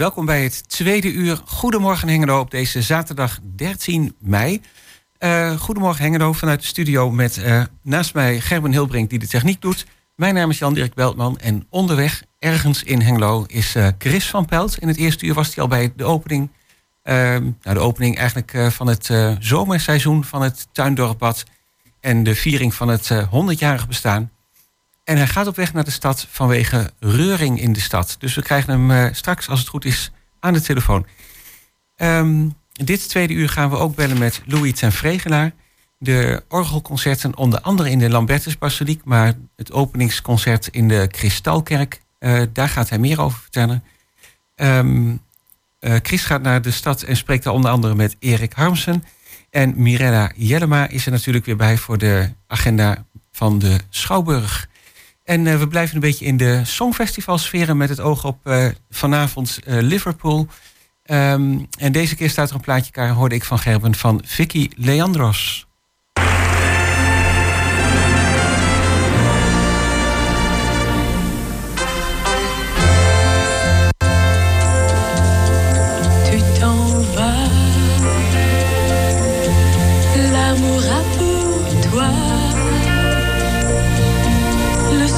welkom bij het tweede uur Goedemorgen Hengelo op deze zaterdag 13 mei. Uh, Goedemorgen Hengelo vanuit de studio met uh, naast mij Gerben Hilbrink die de techniek doet. Mijn naam is Jan-Dirk Beltman en onderweg ergens in Hengelo is uh, Chris van Pelt. In het eerste uur was hij al bij de opening, ehm, nou de opening eigenlijk van het zomerseizoen van het Tuindorppad en de viering van het 100-jarig bestaan. En hij gaat op weg naar de stad vanwege reuring in de stad. Dus we krijgen hem uh, straks, als het goed is, aan de telefoon. Um, dit tweede uur gaan we ook bellen met Louis ten Vregelaar. De orgelconcerten onder andere in de Lambertusbasiliek... maar het openingsconcert in de Kristalkerk... Uh, daar gaat hij meer over vertellen. Um, uh, Chris gaat naar de stad en spreekt daar onder andere met Erik Harmsen. En Mirella Jellema is er natuurlijk weer bij... voor de agenda van de Schouwburg... En uh, we blijven een beetje in de songfestivalsferen met het oog op uh, vanavond uh, Liverpool. Um, en deze keer staat er een plaatje hoorde ik van Gerben, van Vicky Leandros.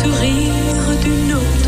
sourire d'une autre.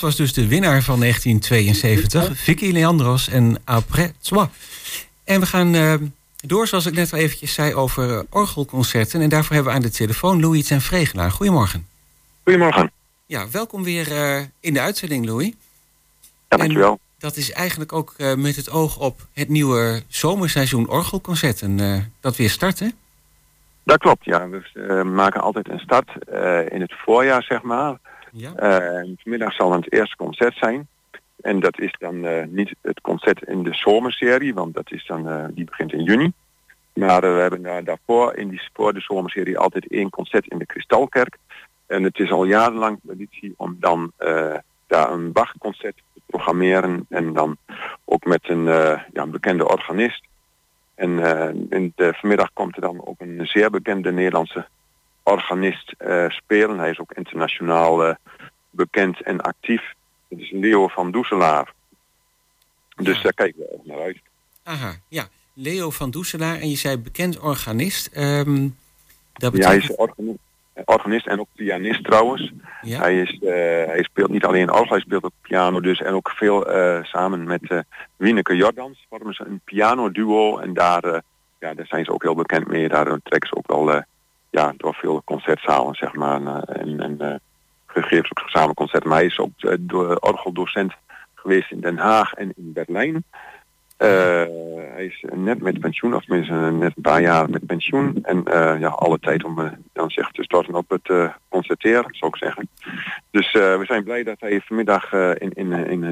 Dat was dus de winnaar van 1972, Vicky Leandros en Après Toi. En we gaan uh, door, zoals ik net al eventjes zei, over uh, orgelconcerten. En daarvoor hebben we aan de telefoon Louis ten Vregenaar. Goedemorgen. Goedemorgen. Ja, welkom weer uh, in de uitzending, Louis. Ja, dankjewel. En dat is eigenlijk ook met het oog op het nieuwe zomerseizoen orgelconcerten dat weer starten. Dat klopt, ja. We maken altijd een start in het voorjaar, zeg maar. Ja. Uh, vanmiddag zal het eerste concert zijn. En dat is dan uh, niet het concert in de zomerserie, want dat is dan, uh, die begint in juni. Maar we hebben daarvoor in die voor de zomerserie altijd één concert in de Kristalkerk. En het is al jarenlang traditie om dan daar een wachtconcert te programmeren. En dan ook met een, ja, een bekende organist. En in de, vanmiddag komt er dan ook een zeer bekende Nederlandse organist uh, spelen. Hij is ook internationaal uh, bekend en actief. Dat is Leo van Doeselaar. Dus daar kijken we ook naar uit. Aha, ja. Leo van Doeselaar en je zei bekend organist. Um, dat betekent... Ja, hij is organist, organist en ook pianist trouwens. Ja. Hij, is, uh, hij speelt niet alleen orgel, hij speelt ook piano dus. En ook veel uh, samen met uh, Wieneke Jordans vormen ze een piano duo. En daar, ja, daar zijn ze ook heel bekend mee. Daar trekken ze ook wel ja, door veel concertzalen, zeg maar. en en gegeven ook gezamenlijk concerten. Maar hij is ook door orgeldocent geweest in Den Haag en in Berlijn. Uh, hij is net met pensioen, of tenminste net een paar jaar met pensioen. En uh, ja, alle tijd om uh, dan zich te starten op het concerteren, zou ik zeggen. Dus we zijn blij dat hij vanmiddag in, in, in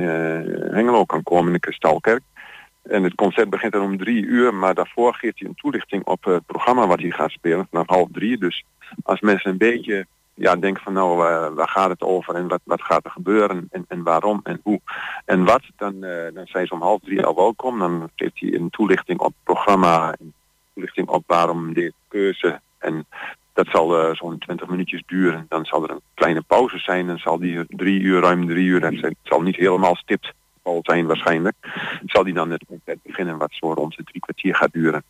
Hengelo kan komen in de Kristalkerk. En het concert begint dan om drie uur, maar daarvoor geeft hij een toelichting op het programma wat hij gaat spelen, vanaf half drie. Dus als mensen een beetje ja, denk van nou, waar gaat het over en wat, wat gaat er gebeuren en, en waarom en hoe en wat, dan, uh, dan zijn ze om half drie al welkom. Dan geeft hij een toelichting op het programma, een toelichting op waarom deze keuze. En dat zal uh, zo'n 20 minuutjes duren. Dan zal er een kleine pauze zijn. Dan zal die drie uur, ruim drie uur, en het zal niet helemaal stipt zijn waarschijnlijk. Zal die dan het concert beginnen wat zo rond de drie kwartier gaat duren.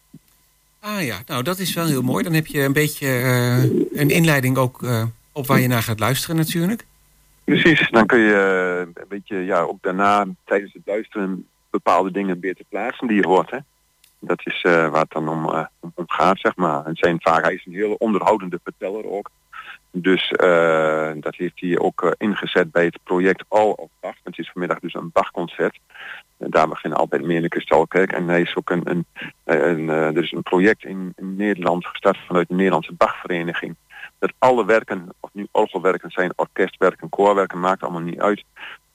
Ah ja, nou dat is wel heel mooi. Dan heb je een beetje uh, een inleiding ook uh, op waar je naar gaat luisteren natuurlijk. Precies, dan kun je uh, een beetje ja, ook daarna tijdens het luisteren bepaalde dingen beter plaatsen die je hoort. Hè? Dat is waar het dan om, om, gaat, zeg maar. En zijn vaak, hij is een hele onderhoudende verteller ook. Dus dat heeft hij ook ingezet bij het project All of Bach. Het is vanmiddag dus een Bach-concert. En daar beginnen altijd meer in de Kristalkerk. En hij is ook een, een, een, er is een project in, in, Nederland gestart vanuit de Nederlandse Bachvereniging. Dat alle werken, of nu orgelwerken zijn, orkestwerken, koorwerken, maakt allemaal niet uit.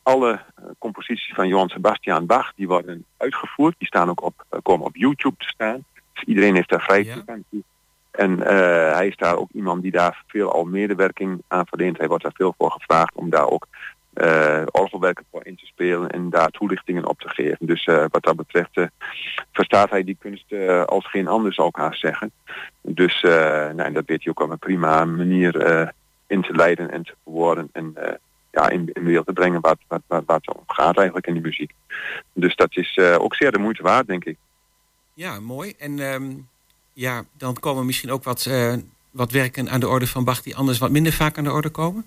Alle composities van Johann Sebastian Bach, die worden uitgevoerd. Die staan ook op, komen op YouTube te staan. Dus iedereen heeft daar vrij toegang toe. En uh, hij is daar ook iemand die daar veel al medewerking aan verdient. Hij wordt daar veel voor gevraagd om daar ook uh, orgelwerken voor in te spelen en daar toelichtingen op te geven. Dus uh, wat dat betreft verstaat hij die kunst als geen ander zou ik haast zeggen. Dus nou, dat weet hij ook op een prima manier in te leiden en te verwoorden en ja, in, in beeld te brengen wat, wat, wat, wat er om gaat eigenlijk in die muziek. Dus dat is ook zeer de moeite waard, denk ik. Ja, mooi. En um, ja, dan komen misschien ook wat, wat werken aan de orde van Bach die anders wat minder vaak aan de orde komen?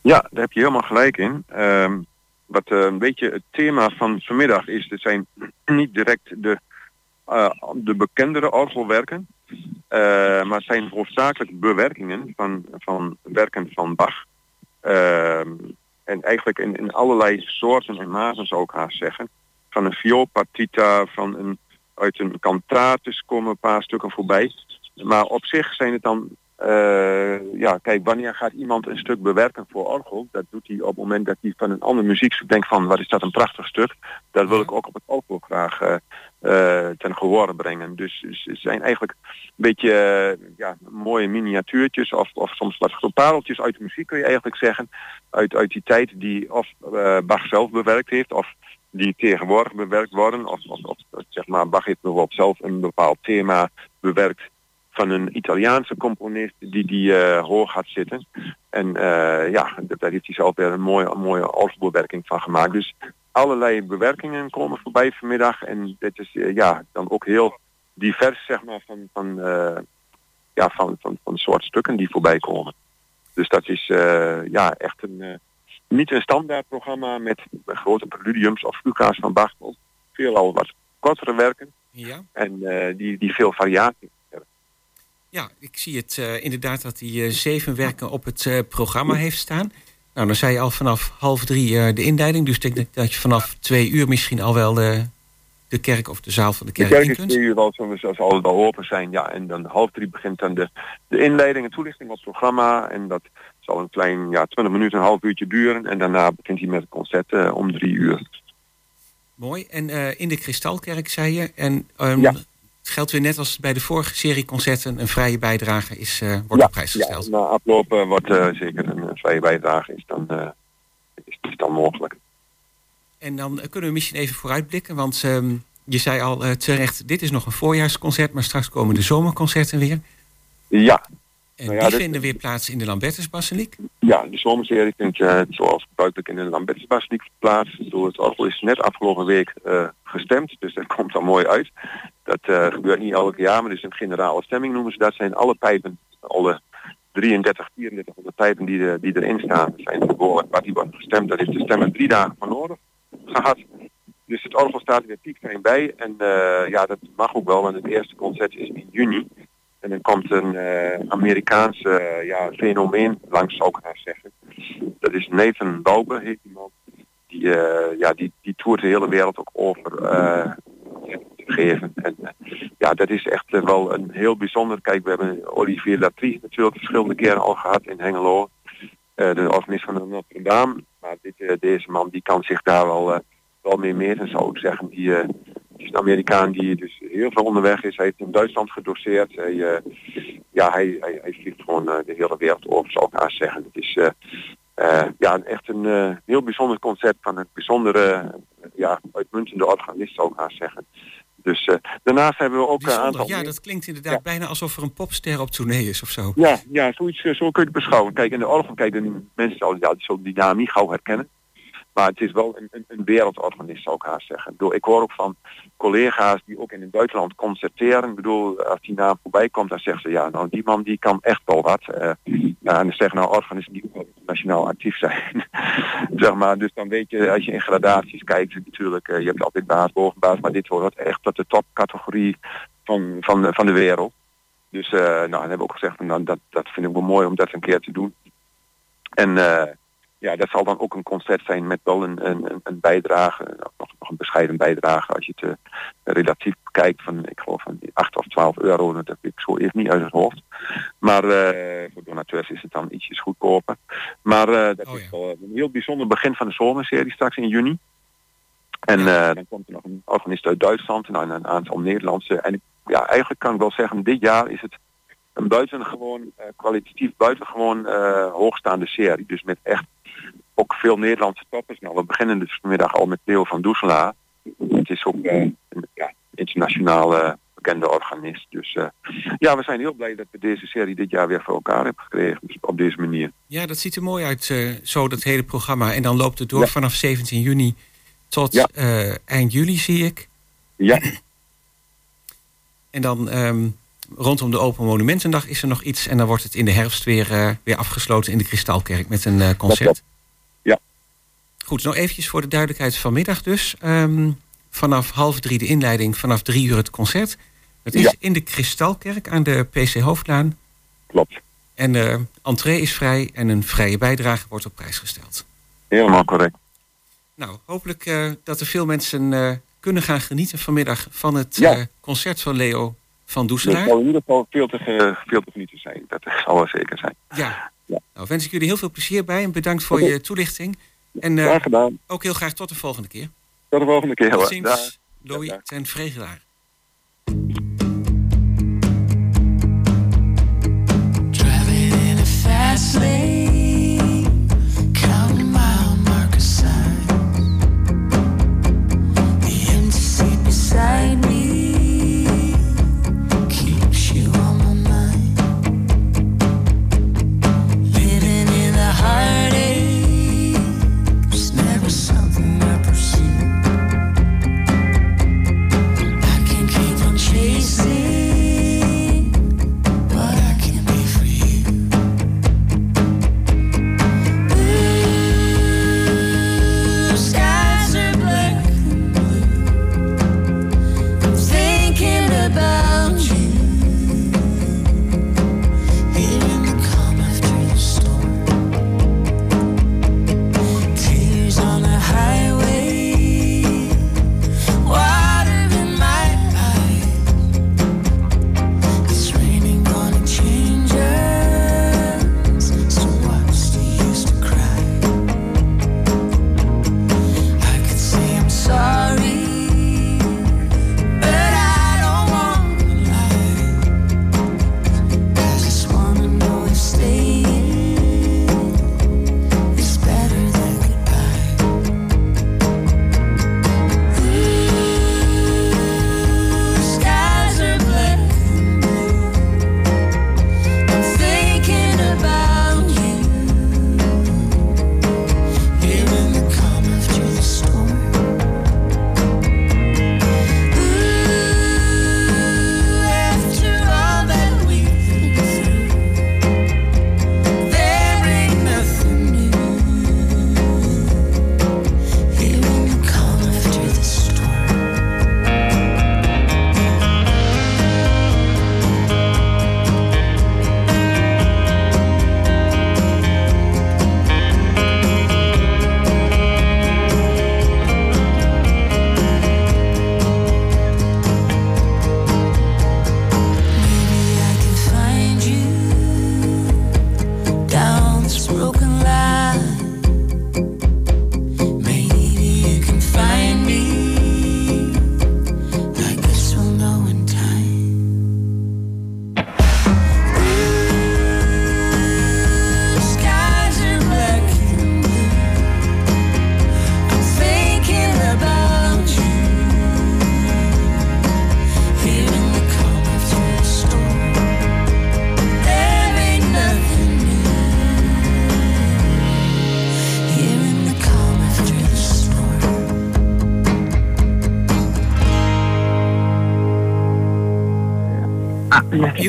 Ja, daar heb je helemaal gelijk in. Um, wat uh, een beetje het thema van vanmiddag is, het zijn niet direct de, uh, de bekendere orgelwerken, uh, maar het zijn hoofdzakelijk bewerkingen van, van werken van Bach. Ehm, en eigenlijk in, in allerlei soorten en maten zou ik haast zeggen. Van een vioolpartita, van een, uit een cantatus komen een paar stukken voorbij. Maar op zich zijn het dan uh, ja, kijk, wanneer gaat iemand een stuk bewerken voor orgel? Dat doet hij op het moment dat hij van een ander muziekstuk denkt van, wat is dat een prachtig stuk? Dat wil ik ook op het orgel graag uh, uh, ten gehoor brengen. Dus ze zijn eigenlijk een beetje ja, mooie miniatuurtjes of, of soms wat pareltjes uit de muziek kun je eigenlijk zeggen. Uit, uit die tijd die of Bach zelf bewerkt heeft of die tegenwoordig bewerkt worden. Of, of, zeg maar, Bach heeft bijvoorbeeld zelf een bepaald thema bewerkt van een Italiaanse componist die die uh, hoog had zitten. En uh, ja, daar heeft hij zelf een mooie, mooie alfbewerking van gemaakt. Dus allerlei bewerkingen komen voorbij vanmiddag. En dit is uh, ja, dan ook heel divers, zeg maar, van, van, ja, van, van, van soort stukken die voorbij komen. Dus dat is ja, echt een, niet een standaard programma met grote preludiums of fuga's van Bach. Veelal wat kortere werken. Ja. En die, die veel variatie ja, ik zie het uh, inderdaad dat hij uh, zeven werken op het programma heeft staan. Nou, dan zei je al vanaf half drie de inleiding. Dus ik denk dat je vanaf twee uur misschien al wel de, de kerk of de zaal van de kerk De kerk is twee uur al, zoals al al open zijn. Ja, en dan half drie begint dan de, de inleiding en toelichting op het programma. En dat zal een klein, ja, 20 minuten, een half uurtje duren. En daarna begint hij met het concert om drie uur. Mooi. En in de Kristalkerk zei je. En um, ja geldt weer net als bij de vorige serie concerten. Een vrije bijdrage is, uh, wordt op prijs gesteld. Ja, na afloop wordt zeker een vrije bijdrage is dan, is, is, dan mogelijk. En dan kunnen we misschien even vooruitblikken. Want um, je zei al terecht, dit is nog een voorjaarsconcert. Maar straks komen de zomerconcerten weer. Ja. En nou die vinden weer plaats in de Lambertusbasiliek? Ja, de zomerserie vindt uh, zoals gebruikelijk in de Lambertusbasiliek plaats. Door het orgel is net afgelopen week uh, gestemd, dus dat komt er mooi uit. Dat uh, gebeurt niet elke jaar, maar het is een generale stemming noemen ze dat. zijn alle pijpen, alle 33, 3400 pijpen die, die erin staan, zijn behoorlijk wat die wordt gestemd. Daar heeft de stemmen drie dagen voor nodig gehad. Dus het orgel staat er weer piekfijn bij. En ja, dat mag ook wel, want het eerste concert is in juni. En dan komt een uh, Amerikaans uh, ja, fenomeen langs, zou ik haar zeggen. Dat is Nathan Daube, heet die man. Die, uh, ja, die, die toert de hele wereld ook over te geven. En ja, dat is echt wel een heel bijzonder. Kijk, we hebben Olivier Latrie natuurlijk verschillende keren al gehad in Hengelo. de organist van Notre Dame. Maar dit, deze man die kan zich daar wel, wel mee meten, zou ik zeggen. Die, is een Amerikaan die dus heel veel onderweg is. Hij heeft in Duitsland gedoseerd. Hij, uh, ja, hij, hij, hij, vliegt gewoon uh, de hele wereld over, zou ik haast zeggen. Het is uh, ja, echt een heel bijzonder concept van een bijzondere, ja, uitmuntende organist, zou ik haast zeggen. Dus daarnaast hebben we ook een aantal... Ja, dat klinkt inderdaad bijna alsof er een popster op tournee is of zo. Ja, ja zoiets, zo kun je het beschouwen. Kijk, in de orgel kijken mensen al ja, die die naam niet gauw herkennen. Maar het is wel een, een, een zou ik haast zeggen. Ik, hoor ook van collega's die ook in het buitenland concerteren. Ik bedoel, als die naam voorbij komt, dan zeggen ze, ja, nou, die man die kan echt wel wat. Ja, en dan zeggen nou organisten die internationaal actief zijn. zeg maar, dus dan weet je, als je in gradaties kijkt, natuurlijk, uh, je hebt altijd baas, bovenbaas, maar dit hoort echt tot de topcategorie van, van, van de wereld. Dus uh, nou, dan hebben we ook gezegd, nou, dat, dat vind ik wel mooi om dat een keer te doen. En ja, dat zal dan ook een concert zijn met wel een, een, een bijdrage, nog, nog een bescheiden bijdrage als je het uh, relatief kijkt van, ik geloof van 8 of 12 euro, dat heb ik zo even niet uit het hoofd. Maar uh, voor donateurs is het dan ietsjes goedkoper. Maar uh, dat oh, is wel een heel bijzonder begin van de zomerserie straks in juni. En dan komt er nog een organist uit Duitsland en een aantal Nederlandse. En ja, eigenlijk kan ik wel zeggen, dit jaar is het een buitengewoon, kwalitatief buitengewoon hoogstaande serie. Dus met echt ook veel Nederlandse toppers. Nou, we beginnen dus vanmiddag al met Theo van Doeselaar. Het is ook uh, een ja, internationaal bekende organist. Dus ja, we zijn heel blij dat we deze serie dit jaar weer voor elkaar hebben gekregen. Dus op deze manier. Ja, dat ziet er mooi uit, zo dat hele programma. En dan loopt het door vanaf 17 juni tot eind juli, zie ik. Ja. En dan um, rondom de Open Monumentendag is er nog iets. En dan wordt het in de herfst weer, weer afgesloten in de Kristalkerk met een concert. Goed, nou eventjes voor de duidelijkheid vanmiddag dus. Um, vanaf half drie de inleiding, vanaf drie uur het concert. Het is ja. in de Kristalkerk aan de PC Hoofdlaan. Klopt. En de uh, entree is vrij en een vrije bijdrage wordt op prijs gesteld. Helemaal correct. Nou, hopelijk uh, dat er veel mensen uh, kunnen gaan genieten vanmiddag van het ja. concert van Leo van Doeselaar. Het zal in ieder geval veel te, veel te genieten zijn. Dat zal wel zeker zijn. Ja. ja. Nou, wens ik jullie heel veel plezier bij en bedankt voor je toelichting. En uh, graag gedaan. ook heel graag tot de volgende keer. Tot de volgende keer. Tot ziens, Louis ten Vregelaar. Driving in a fast lane,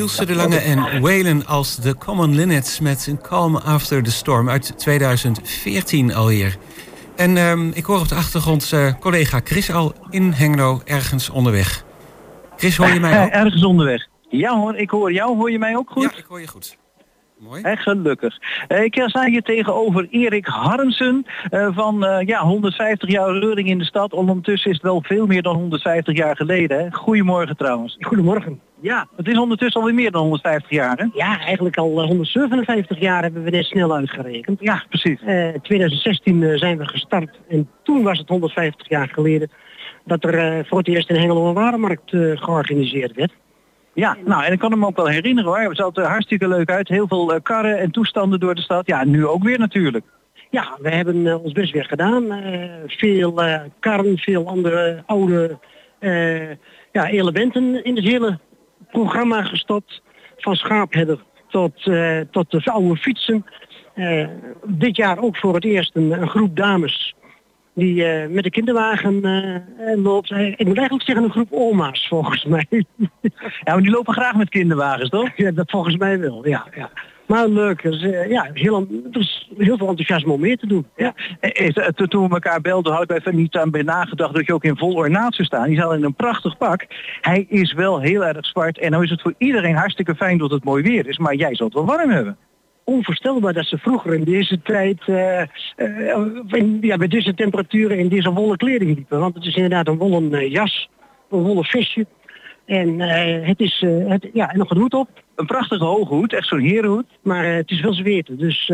Ilse de Lange en Whalen als The Common Linnets met een Calm After the Storm uit 2014 alweer. En ehm, ik hoor op de achtergrond uh, collega Chris al in Hengelo ergens onderweg. Chris, hoor je mij ook? ergens onderweg. Ja hoor, ik hoor jou. Hoor je mij ook goed? Ja, ik hoor je goed. Mooi. Echt gelukkig. Uh, ik sta hier tegenover Erik Harmsen van ja, 150 jaar reuring in de stad. Ondertussen is het wel veel meer dan 150 jaar geleden. Hè? Goedemorgen trouwens. Goedemorgen. Ja, het is ondertussen alweer meer dan 150 jaar hè? Ja, eigenlijk al 157 jaar hebben we dit snel uitgerekend. Ja, precies. 2016 zijn we gestart en toen was het 150 jaar geleden dat er voor het eerst in Hengelo een warenmarkt georganiseerd werd. Ja, nou en ik kan hem ook wel herinneren hoor. Het zat er hartstikke leuk uit. Heel veel karren en toestanden door de stad. Ja, nu ook weer natuurlijk. Ja, we hebben ons best weer gedaan. Veel karren, veel andere oude ja, elementen in het hele programma gestopt. Van schaapherder tot, tot de oude fietsen. dit jaar ook voor het eerst een, een groep dames die uh, met de kinderwagen loopt. Ik moet eigenlijk zeggen een groep oma's volgens mij. ja, maar die lopen graag met kinderwagens, toch? Ja, dat volgens mij wel, ja. ja. Maar leuk, dus, uh, ja, heel, heel veel enthousiasme om meer te doen. Ja. Toen we elkaar belden, had ik even niet aan bij nagedacht dat je ook in vol ornaat zou staan. Die zat in een prachtig pak. Hij is wel heel erg zwart en nou is het voor iedereen hartstikke fijn dat het mooi weer is. Maar jij zult het wel warm hebben onvoorstelbaar dat ze vroeger in deze tijd, uh, uh, in, ja, bij deze temperaturen in deze wollen kleding liepen. Want het is inderdaad een wollen uh, jas, een wollen visje. En het is, het, ja, en nog een hoed op. Een prachtige hoge hoed, echt zo'n herenhoed. Maar het is wel zweten, dus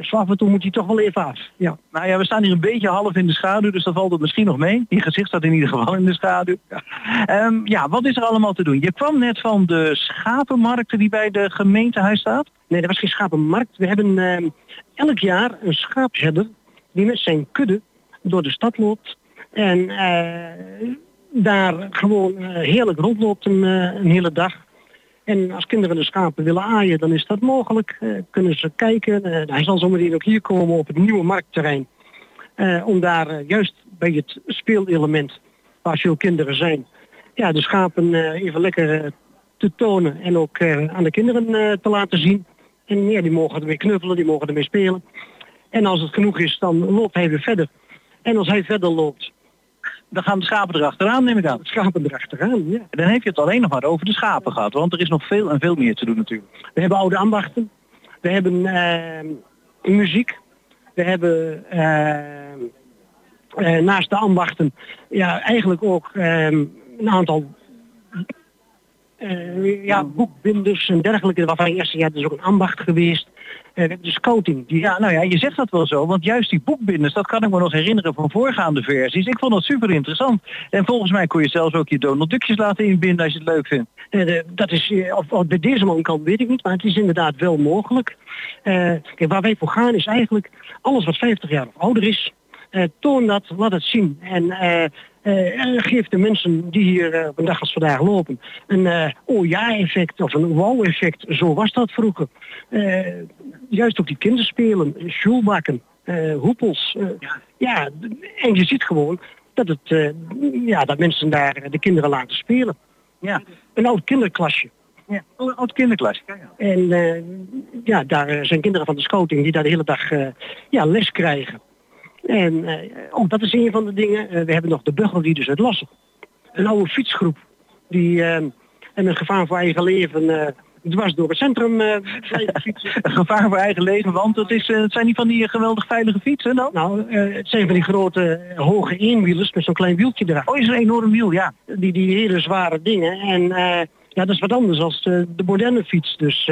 zo af en toe moet hij toch wel even af. Ja. Nou ja, we staan hier een beetje half in de schaduw, dus dan valt het misschien nog mee. Je gezicht staat in ieder geval in de schaduw. Ja. Um, ja, wat is er allemaal te doen? Je kwam net van de schapenmarkten die bij de gemeentehuis staat. Nee, dat was geen schapenmarkt. We hebben uh, elk jaar een schaapherder die met zijn kudde door de stad loopt. En uh, daar gewoon uh, heerlijk rondloopt een, een, hele dag. En als kinderen de schapen willen aaien, dan is dat mogelijk. kunnen ze kijken. hij zal zometeen ook hier komen op het nieuwe marktterrein. om daar juist bij het speelelement, waar veel kinderen zijn, ja, de schapen even lekker te tonen en ook aan de kinderen te laten zien. En ja, die mogen ermee knuffelen, die mogen ermee spelen. En als het genoeg is, dan loopt hij weer verder. En als hij verder loopt, dan gaan de schapen erachteraan, neem ik aan. De schapen erachteraan, ja. En dan heb je het alleen nog maar over de schapen gehad, want er is nog veel en veel meer te doen natuurlijk. We hebben oude ambachten, we hebben uh, muziek, we hebben uh, uh, naast de ambachten ja, eigenlijk ook ehm, een aantal uh, ja, boekbinders en dergelijke, waarvan je eerst ja, dat is ook een ambacht geweest. Uh, de scouting. Die... Ja, nou ja, je zegt dat wel zo, want juist die boekbinders, dat kan ik me nog herinneren van voorgaande versies. Ik vond dat super interessant. En volgens mij kon je zelfs ook je Donald Duckjes laten inbinden als je het leuk vindt. Uh, dat is, of, of bij deze man kan, weet ik niet, maar het is inderdaad wel mogelijk. kijk, waar wij voor gaan is eigenlijk alles wat 50 jaar of ouder is, toon dat, laat het zien. En uh, geeft de mensen die hier op een dag als vandaag lopen een uh, oh ja effect of een wow effect. Zo was dat vroeger. juist ook die kinderspelen, schoolbakken, hoepels. Ja. ja. en je ziet gewoon dat, het, ja, dat mensen daar de kinderen laten spelen. Ja. Een oud kinderklasje. Ja, een oud kinderklasje. En ja, daar zijn kinderen van de scouting die daar de hele dag ja, les krijgen. En uh, ook dat is een van de dingen. Uh, we hebben nog de burgerrieders uit Lassen. Een oude fietsgroep. Die uh, en een gevaar voor eigen leven dwars door het centrum fietsen. een gevaar voor eigen leven, want het, is, het zijn niet van die geweldig veilige fietsen dan? Nou, het zijn van die grote hoge eenwielers met zo'n klein wieltje eraan. Oh, is een enorm wiel, ja. Die, die hele zware dingen. En ja, dat is wat anders als de, de moderne fiets. Dus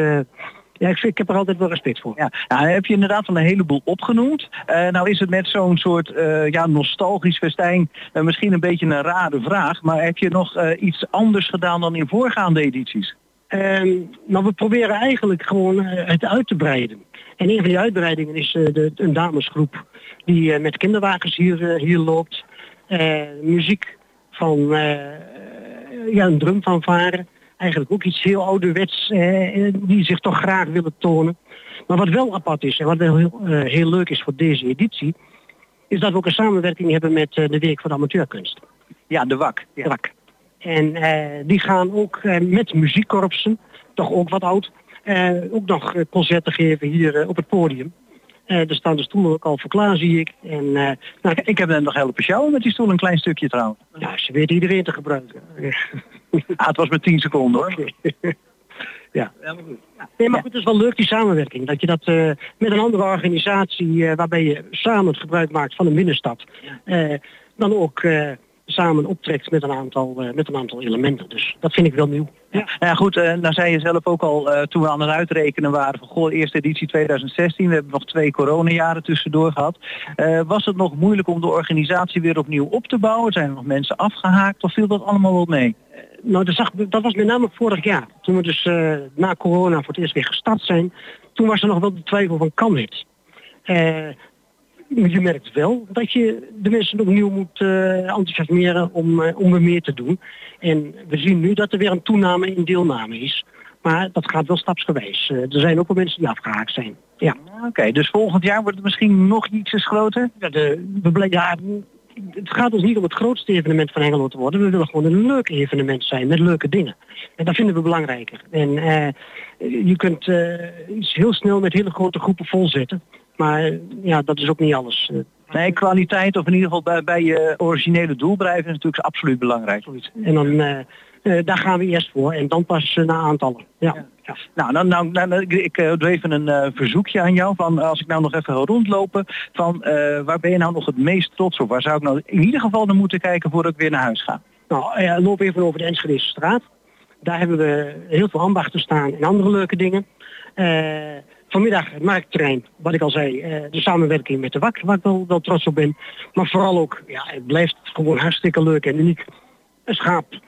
ja, ik, ik heb er altijd wel respect voor. Ja, nou, heb je inderdaad al een heleboel opgenoemd. Uh, nou is het met zo'n soort uh, ja, nostalgisch festijn uh, misschien een beetje een rare vraag. Maar heb je nog iets anders gedaan dan in voorgaande edities? Ehm, nou, we proberen eigenlijk gewoon het uit te breiden. En een van die uitbreidingen is de, een damesgroep die met kinderwagens hier, hier loopt. muziek van ja, een drum van varen eigenlijk ook iets heel ouderwets, eh, die zich toch graag willen tonen. Maar wat wel apart is en wat wel heel, uh, heel leuk is voor deze editie, is dat we ook een samenwerking hebben met uh, de Week voor de Amateurkunst. Ja, de WAK. Ja. De WAK. En eh, die gaan ook eh, met muziekkorpsen, toch ook wat oud, eh, ook nog eh, concerten geven hier eh, op het podium. Eh er staan de stoelen ook al voor klaar, zie ik. En eh, nou, Ik heb hem nog helpen sjouwen met die stoel, een klein stukje trouwens. ja, ze weten iedereen te gebruiken. Ah, het was met 10 seconden hoor. Ja. Nee, maar goed, het is wel leuk die samenwerking. Dat je dat eh, met een andere organisatie eh, waarbij je samen het gebruik maakt van een binnenstad, eh, dan ook samen optrekt met een, aantal, met een aantal elementen. Dus dat vind ik wel nieuw. Ja. Nou ja goed, eh, nou zei je zelf ook al toen we aan het uitrekenen waren van goh, eerste editie 2016, we hebben nog twee coronajaren tussendoor gehad. Eh, was het nog moeilijk om de organisatie weer opnieuw op te bouwen? Zijn er nog mensen afgehaakt of viel dat allemaal wel mee? Nou, dat, zag, dat was met name vorig jaar. Toen we dus eh, na corona voor het eerst weer gestart zijn. Toen was er nog wel de twijfel van kan dit? Eh, je merkt wel dat je de mensen opnieuw moet eh, enthousiasmeren om, om er meer te doen. En we zien nu dat er weer een toename in deelname is. Maar dat gaat wel stapsgewijs. Er zijn ook wel mensen die afgehaakt zijn. Ja. Oké, dus volgend jaar wordt het misschien nog ietsjes groter? Ja, de, we ja, het gaat ons niet om het grootste evenement van Hengelo te worden. We willen gewoon een leuk evenement zijn met leuke dingen. En dat vinden we belangrijker. En eh, je kunt eh, heel snel met hele grote groepen volzetten. Maar eh, ja, dat is ook niet alles. Nee, kwaliteit of in ieder geval bij, bij je originele doel blijven is natuurlijk absoluut belangrijk. en dan, daar gaan we eerst voor. En dan pas eh, naar aantallen. Ja. Ja. Nou, nou, nou, nou, nou, ik, eh, doe even een eh, verzoekje aan jou. Van, als ik nou nog even ga rondlopen, van eh, waar ben je nou nog het meest trots op? Waar zou ik nou in ieder geval naar moeten kijken voordat ik weer naar huis ga? Nou, eh, loop even over de Enschedese straat. Daar hebben we heel veel ambachten staan en andere leuke dingen. Eh, vanmiddag het marktterrein, wat ik al zei, eh, de samenwerking met de WAK, waar ik wel, wel trots op ben. Maar vooral ook, ja, het blijft gewoon hartstikke leuk en uniek. Een schaap,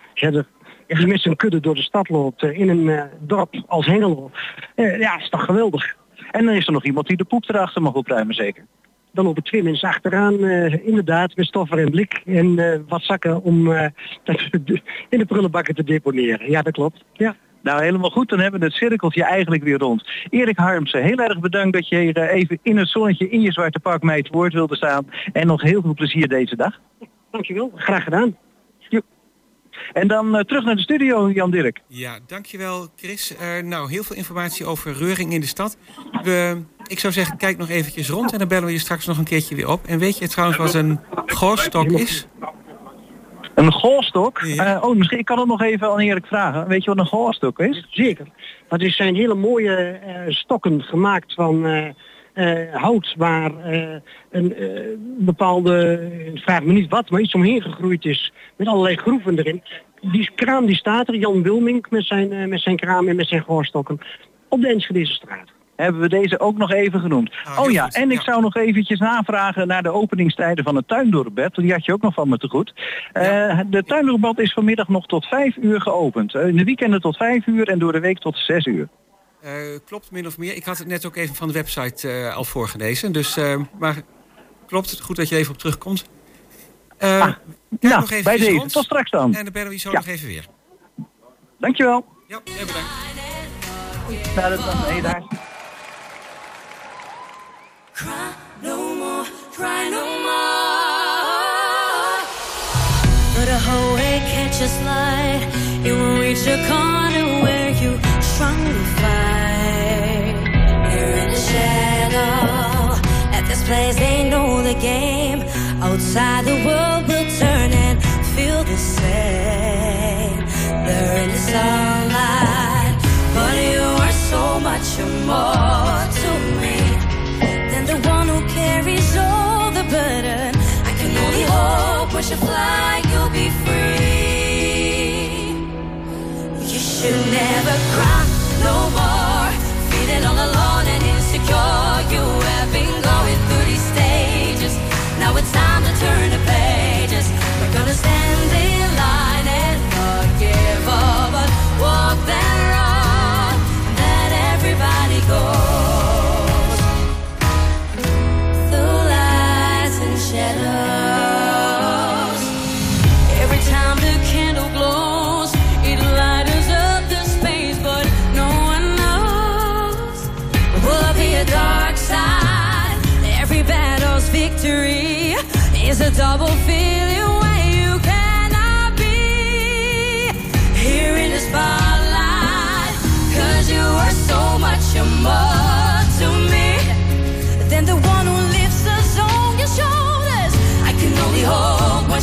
ja, die met zijn kudde door de stad loopt eh, in een eh, dorp als Hengelo. Eh, ja, is toch geweldig. En dan is er nog iemand die de poep erachter mag opruimen, zeker. Dan lopen twee mensen achteraan, inderdaad, met stoffer en blik en wat zakken om in de prullenbakken te deponeren. Ja, dat klopt. Ja. Nou, helemaal goed. Dan hebben we het cirkeltje eigenlijk weer rond. Erik Harmsen, heel erg bedankt dat je hier even in het zonnetje in je zwarte pak mij het woord wilde staan. En nog heel veel plezier deze dag. Dankjewel, graag gedaan. En dan eh, terug naar de studio, Jan Dirk. Ja, dankjewel Chris. Eh, nou, heel veel informatie over reuring in de stad. We, ik zou zeggen, kijk nog eventjes rond en dan bellen we je straks nog een keertje weer op. En weet je trouwens wat een goorstok is? Een golfstok? Ja. Eh, oh, misschien ik kan het nog even aan Erik vragen. Weet je wat een golfstok is? Zeker. Dat is zijn hele mooie eh, stokken gemaakt van eh, hout waar eh, een eh, bepaalde, ik vraag me niet wat, maar iets omheen gegroeid is met allerlei groeven erin. Die kraam die staat er, Jan Wilmink met zijn, eh, met zijn kraam en met zijn goorstokken op de Enschedeze straat. Hebben we deze ook nog even genoemd. Ah, oh ja, goed, en ik ja. zou nog eventjes navragen naar de openingstijden van het tuindorpbed. Die had je ook nog van me te goed. Eh, de tuindorpbad is vanmiddag nog tot vijf uur geopend. Eh, in de weekenden tot vijf uur en door de week tot zes uur. Eh, klopt min of meer. Ik had het net ook even van de website eh, al voorgelezen. Dus, eh, maar klopt het goed dat je even op terugkomt. Kijk nou, nog even bij deze. rond. Tot straks dan. En dan bellen we je zo Ja. nog even weer. Dankjewel. Ja, heel bedankt. Nou, dat was nee, daar. Cry no more, cry no more. But a whole way catch us light. You won't reach a corner where you strongly fight. Game. Outside, the world will turn and feel the same. In the sunlight,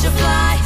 as you fly.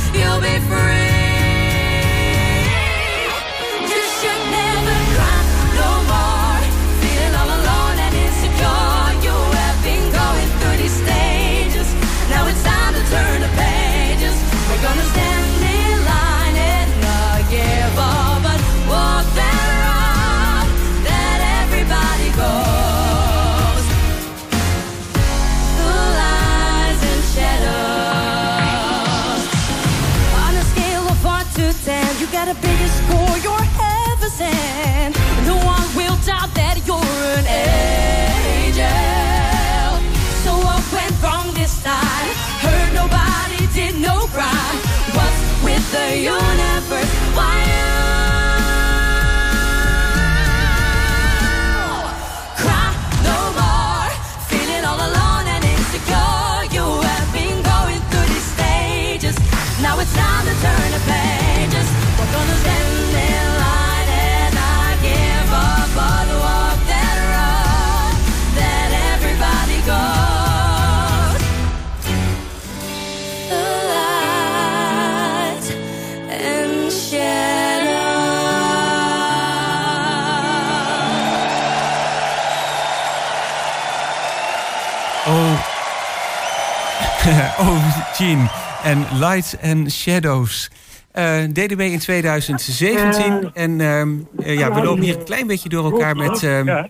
Lights and Shadows. Eh, DDB in 2017. En ehm, eh, ja, we lopen hier een klein beetje door elkaar met ehm,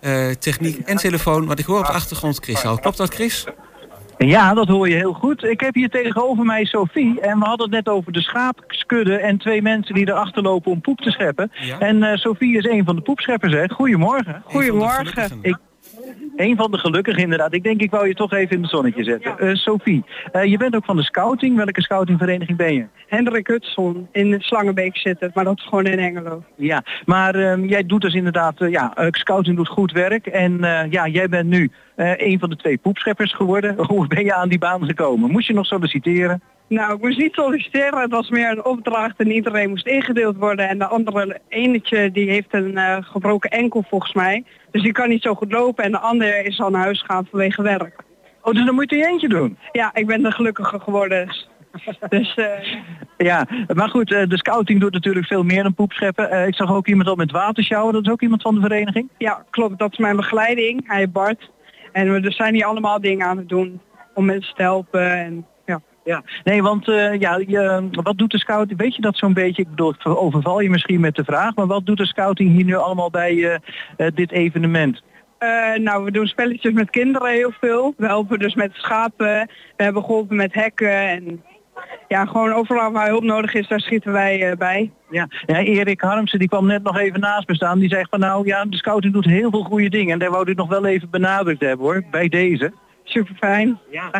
eh, techniek en telefoon. Want ik hoor op de achtergrond Chris al. Klopt dat, Chris? Ja, dat hoor je heel goed. Ik heb hier tegenover mij Sophie en we hadden het net over de schaapskudde en twee mensen die erachter lopen om poep te scheppen. Ja. En eh, Sophie is een van de poepscheppers, hè? Goedemorgen. Goedemorgen. Ik, een van de gelukkigen inderdaad. Ik denk ik wou je toch even in het zonnetje zetten. Eh, Sophie, eh, je bent ook van de scouting. Welke scoutingvereniging ben je? Hendrik Hudson in Slangenbeek zitten, maar dat is gewoon in Engelo. Ja, maar ehm, jij doet dus inderdaad, eh, ja, scouting doet goed werk. En ja, jij bent nu een van de twee poepscheppers geworden. Hoe ben je aan die baan gekomen? Moest je nog solliciteren? Nou, ik moest niet solliciteren, het was meer een opdracht en iedereen moest ingedeeld worden. En de andere enetje die heeft een eh, gebroken enkel volgens mij. Dus die kan niet zo goed lopen en de andere is al naar huis gegaan vanwege werk. Oh, dus dan moet je er eentje doen. Ja, ik ben de gelukkige geworden. Dus eh, Ja, maar goed, eh, de scouting doet natuurlijk veel meer dan poepscheppen. Eh, ik zag ook iemand al met watersjouwen, dat is ook iemand van de vereniging. ja, klopt, dat is mijn begeleiding. Hij Bart. En we zijn hier allemaal dingen aan het doen om mensen te helpen. En, ja. Nee, want eh, ja, je, wat doet de scouting? Weet je dat zo'n beetje? Ik bedoel, ik overval je misschien met de vraag, maar wat doet de scouting hier nu allemaal bij eh, eh, dit evenement? Nou, we doen spelletjes met kinderen heel veel. We helpen dus met schapen. We hebben geholpen met hekken. En ja, gewoon overal waar hulp nodig is, daar schieten wij bij. Ja, ja, Erik Harmsen die kwam net nog even naast me staan. Die zegt van nou ja, de scouting doet heel veel goede dingen. En daar wou ik nog wel even benadrukt hebben hoor, bij deze. Super fijn. Ja.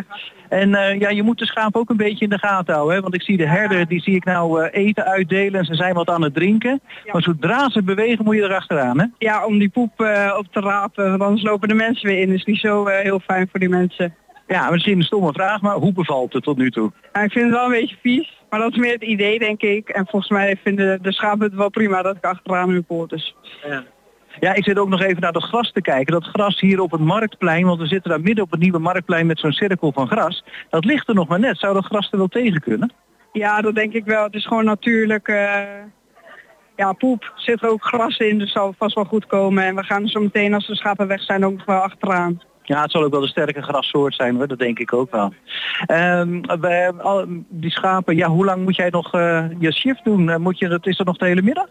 En eh, ja, je moet de schaap ook een beetje in de gaten houden. Hè? Want ik zie de herder, die zie ik nou eh, eten uitdelen en ze zijn wat aan het drinken. Maar zodra ze bewegen moet je erachteraan hè? Ja, om die poep eh, op te rapen, want anders lopen de mensen weer in. Dus niet zo heel fijn voor die mensen. Ja, misschien een stomme vraag, maar hoe bevalt het tot nu toe? Nou, ik vind het wel een beetje vies, maar dat is meer het idee denk ik. En volgens mij vinden de schapen het wel prima dat ik achteraan hun poort. Dus. Ja, ik zit ook nog even naar dat gras te kijken. Dat gras hier op het marktplein, want we zitten daar midden op het nieuwe marktplein met zo'n cirkel van gras. Dat ligt er nog maar net. Zou dat gras er wel tegen kunnen? Ja, dat denk ik wel. Het is gewoon natuurlijk... eh, ja, poep. Zit er ook gras in, dus zal vast wel goed komen. En we gaan zo meteen, als de schapen weg zijn, ook nog wel achteraan. Ja, het zal ook wel een sterke grassoort zijn hoor, dat denk ik ook wel. Ehm, we, al, die schapen, ja, hoe lang moet jij nog eh, je shift doen? Eh, moet je, dat is dat nog de hele middag?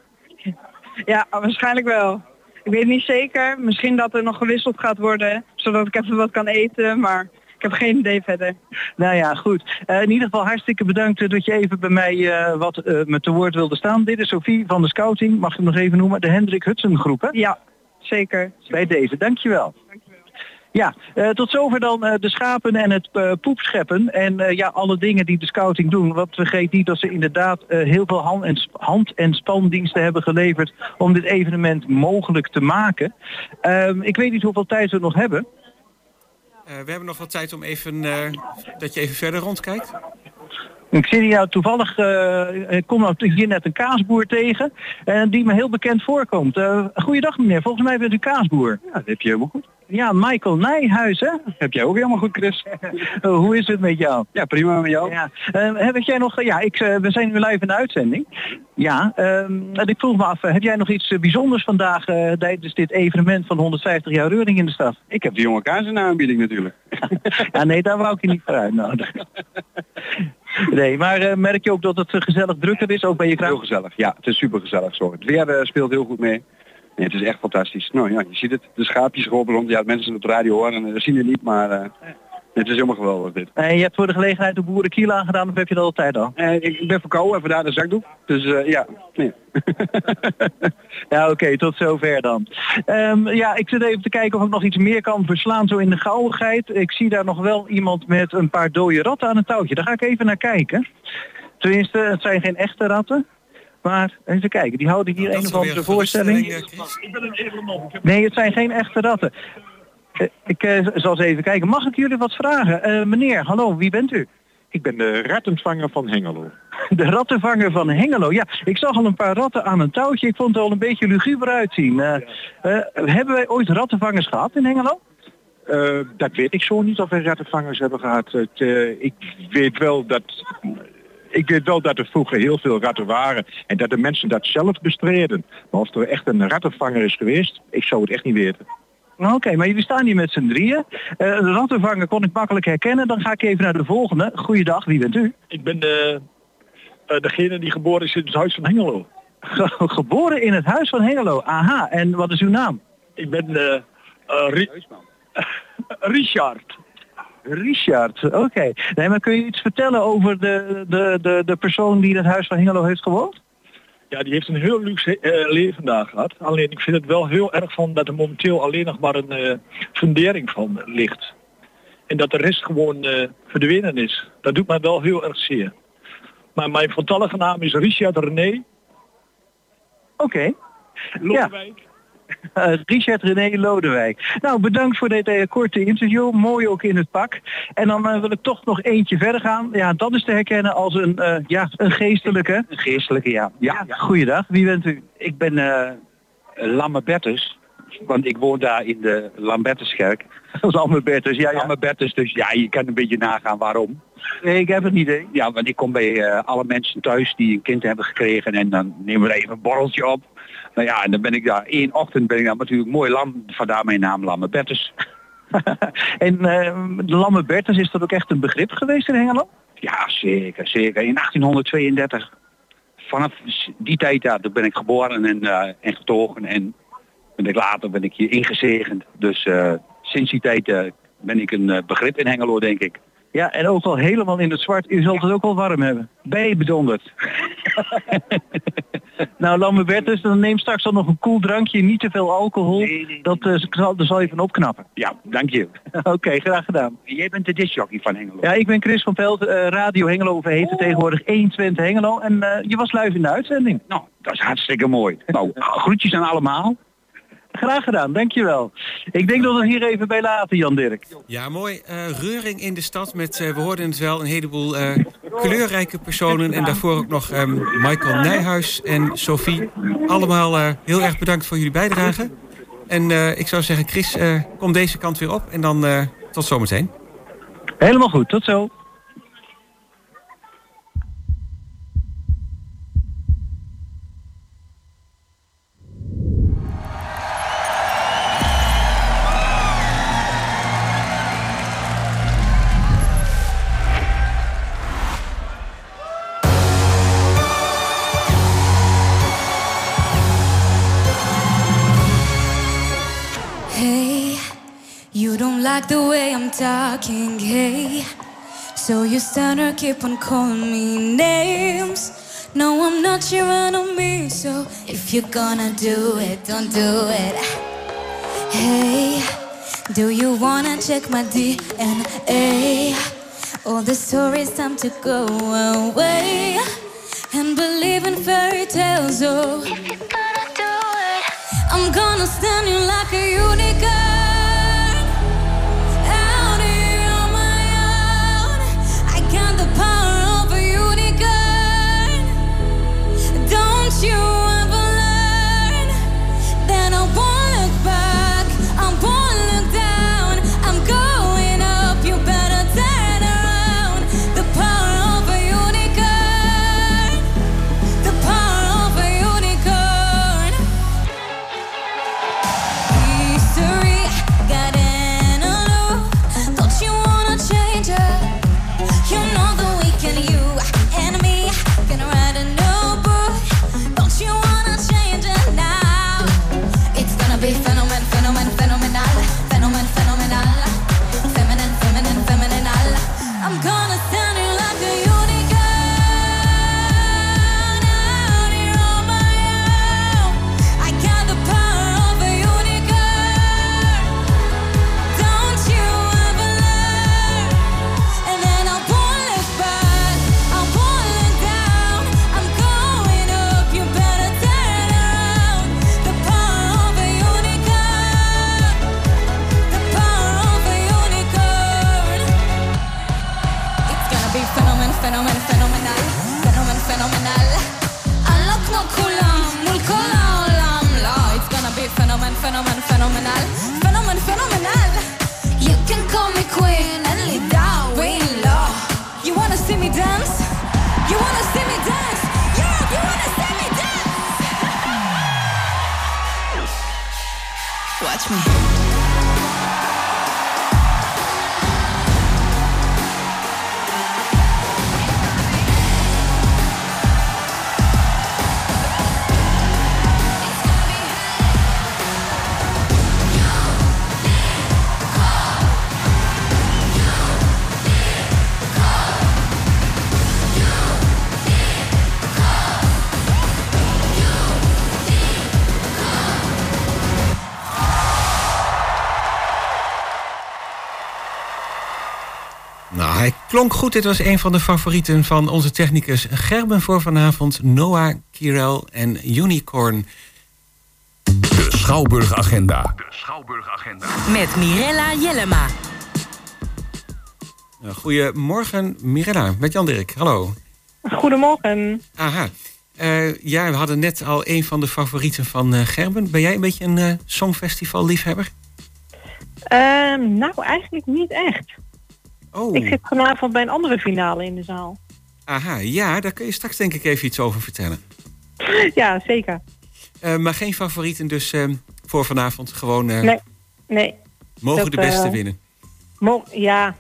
Ja, waarschijnlijk wel. Ik weet niet zeker. Misschien dat er nog gewisseld gaat worden, zodat ik even wat kan eten. Maar ik heb geen idee verder. Nou ja, goed. Eh, in ieder geval hartstikke bedankt eh, dat je even bij mij eh, wat eh, me te woord wilde staan. Dit is Sophie van de Scouting, mag ik hem nog even noemen, de Hendrik Hudson groep. Hè? Ja, zeker. Bij deze, dankjewel. Ja, eh, tot zover dan eh, de schapen en het eh, poepscheppen. En ja, alle dingen die de scouting doen. Want vergeet niet dat ze inderdaad heel veel hand- en, hand- en spandiensten hebben geleverd om dit evenement mogelijk te maken. Ehm, ik weet niet hoeveel tijd we nog hebben. We hebben nog wat tijd om even, dat je even verder rondkijkt. Ik zie hier toevallig, eh, ik kom nou hier net een kaasboer tegen, eh, die me heel bekend voorkomt. Eh goeiedag meneer, volgens mij bent u kaasboer. Ja, dat heb je helemaal goed. Ja, Michael Nijhuis, hè? Heb jij ook helemaal goed, Chris? hoe is het met jou? Ja, prima met jou. Ja. Heb jij nog, ja, ik, we zijn nu live in de uitzending. Ja, ehm, en ik vroeg me af, heb jij nog iets bijzonders vandaag tijdens dit evenement van 150 jaar Reuring in de stad? Ik heb de jonge kaas in de aanbieding natuurlijk. Ja, nee, daar wou ik je niet voor uitnodigen. Nee, maar eh, merk je ook dat het eh, gezellig drukker is, ook bij je Heel kraam? gezellig. Ja, het is super gezellig zo. Het weer eh, speelt heel goed mee. Nee, het is echt fantastisch. Nou ja, je ziet het. De schaapjes lopen rond. Ja, mensen op de radio horen, eh, zien het niet, maar Dit is helemaal geweldig dit. En je hebt voor de gelegenheid de boerenkiel aangedaan of heb je dat altijd al? Eh, ik, ben verkouden, even daar de zakdoek. Dus eh, ja, nee. Ja, oké, tot zover dan. Ehm, ja, ik zit even te kijken of ik nog iets meer kan verslaan zo in de gauwigheid. Ik zie daar nog wel iemand met een paar dode ratten aan een touwtje. Daar ga ik even naar kijken. Tenminste, het zijn geen echte ratten. Maar even kijken, die houden hier een of andere voorstelling. Nee, het zijn geen echte ratten. Eh, Ik eh, zal eens even kijken. Mag ik jullie wat vragen? Eh, meneer, hallo, wie bent u? Ik ben de rattenvanger van Hengelo. De rattenvanger van Hengelo. Ja, ik zag al een paar ratten aan een touwtje. Ik vond het al een beetje luguber uitzien. Hebben wij ooit rattenvangers gehad in Hengelo? Dat weet ik zo niet of we rattenvangers hebben gehad. Het, ik weet wel dat... Ik weet wel dat er vroeger heel veel ratten waren en dat de mensen dat zelf bestreden. Maar of er echt een rattenvanger is geweest, ik zou het echt niet weten. Nou, Oké, maar jullie staan hier met z'n drieën. Eh, de rattenvanger kon ik makkelijk herkennen. Dan ga ik even naar de volgende. Goeiedag, wie bent u? Ik ben de, eh, degene die geboren is in het huis van Hengelo. Geboren in het huis van Hengelo. Aha, en wat is uw naam? Ik ben eh, Ri- Richard. Richard, oké. Nee, maar kun je iets vertellen over de, de, de, de persoon die in het huis van Hengelo heeft gewoond? Ja, die heeft een heel luxe eh, leven daar gehad. Alleen ik vind het wel heel erg van dat er momenteel alleen nog maar een eh, fundering van ligt. En dat de rest gewoon eh, verdwenen is. Dat doet mij wel heel erg zeer. Maar mijn voltallige naam is Richard René Oké. Lodewijk. Eh, Richard René Lodewijk. Nou, bedankt voor dit eh, korte interview. Mooi ook in het pak. En dan eh, wil ik toch nog eentje verder gaan. Ja, dat is te herkennen als een, eh, ja, een geestelijke. Een geestelijke, ja. ja. Goeiedag, wie bent u? Ik ben eh Lamme Bertus, want ik woon daar in de Lambertuskerk. Dat is Alme Bertus, ja, ja. Lamme Bertus, dus ja, je kan een beetje nagaan waarom. Nee, ik heb het niet. Ja, want ik kom bij eh, alle mensen thuis die een kind hebben gekregen en dan nemen we even een borreltje op. Nou ja, en dan ben ik daar één ochtend ben ik daar natuurlijk mooi lam, vandaar mijn naam Lamme Bertus. En de Lamme Bertus, is dat ook echt een begrip geweest in Hengelo? Ja, zeker, zeker. In 1832. Vanaf die tijd ja, toen ben ik geboren en, eh, en getogen en ben ik later ben ik hier ingezegend. Dus sinds die tijd ben ik een begrip in Hengelo, denk ik. Ja, en ook al helemaal in het zwart. U zult het ook wel warm hebben. Bij bedonderd. Nou, Lamme Bertus, dan neem straks al nog een koel drankje. Niet te veel alcohol. Dat eh, zal, daar zal je van opknappen. Ja, dank je. Oké, graag gedaan. Jij bent de discjockey van Hengelo. Ja, ik ben Chris van Pelt, eh, Radio Hengelo, of heet het tegenwoordig 120 Hengelo. En eh, je was live in de uitzending. Nou, dat is hartstikke mooi. Nou, groetjes aan allemaal. Graag gedaan, dankjewel. Ik denk dat we hier even bij laten, Jan Dirk. Ja, mooi. Eh, reuring in de stad met, eh, we hoorden het wel, een heleboel eh, kleurrijke personen. En daarvoor ook nog ehm, Michael Nijhuis en Sophie. Allemaal heel erg bedankt voor jullie bijdrage. En ik zou zeggen, Chris, kom deze kant weer op. En dan tot zometeen. Helemaal goed, tot zo. Like the way I'm talking, hey. So you stand or keep on calling me names. No, I'm not your enemy, so if you're gonna do it, don't do it. Hey, do you wanna check my DNA? All the stories time to go away and believe in fairy tales. Oh, if you're gonna do it, I'm gonna stand you like a unicorn. Klonk goed. Dit was een van de favorieten van onze technicus Gerben voor vanavond. Noah, Kirel en Unicorn. De Schouwburg Agenda. Met Mirella Jellema. Goedemorgen, Mirella, met Jan Dirk. Hallo. Goedemorgen. Aha. Eh, ja, we hadden net al een van de favorieten van eh, Gerben. Ben jij een beetje een eh, songfestival-liefhebber? Ehm, nou, eigenlijk niet echt. Oh. Ik zit vanavond bij een andere finale in de zaal. Aha, ja, daar kun je straks denk ik even iets over vertellen. ja, zeker. Eh, maar geen favorieten dus eh, voor vanavond. Gewoon eh, Nee, nee. mogen dat, de beste eh, winnen. Mo ja,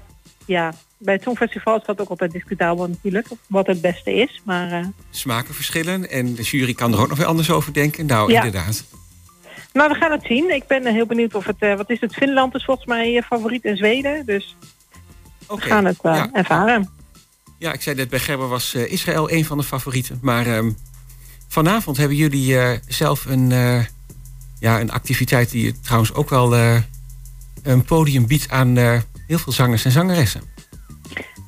ja. Bij het Songfestival is dat ook altijd discutabel natuurlijk, wat het beste is. Maar Smaken verschillen en de jury kan er ook nog weer anders over denken. Nou, Ja. inderdaad. maar we gaan het zien. Ik ben heel benieuwd of het, wat is het, Finland is volgens mij je favoriet en Zweden. Dus We gaan het eh, Ja. ervaren. Ja, ik zei net bij Gerber was eh, Israël een van de favorieten. Maar ehm, vanavond hebben jullie eh, zelf een, ja, een activiteit die trouwens ook wel een podium biedt aan heel veel zangers en zangeressen.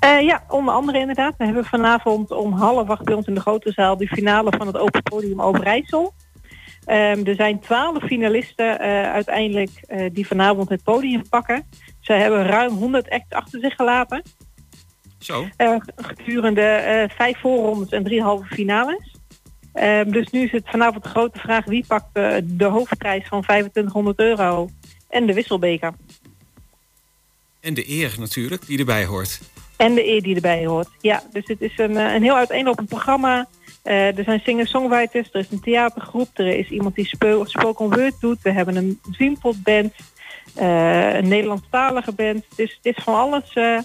Ja, onder andere inderdaad. We hebben vanavond om half acht bij ons in de grote zaal de finale van het Open Podium Overijssel. Ehm, er zijn twaalf finalisten eh, uiteindelijk eh, die vanavond het podium pakken. Ze hebben ruim 100 acts achter zich gelaten. Zo. Eh, gedurende vijf voorrondes en drie halve finales. Ehm, dus nu is het vanavond de grote vraag wie pakt de hoofdprijs van 2500 euro en de wisselbeker. En de eer natuurlijk, die erbij hoort. En de eer die erbij hoort. Ja, dus het is een, een heel uiteenlopend programma. Eh, er zijn singer-songwriters, er is een theatergroep, er is iemand die spo- spoken word doet. We hebben een Zimpot-band, eh, een Nederlandstalige band. Het is van alles, eh,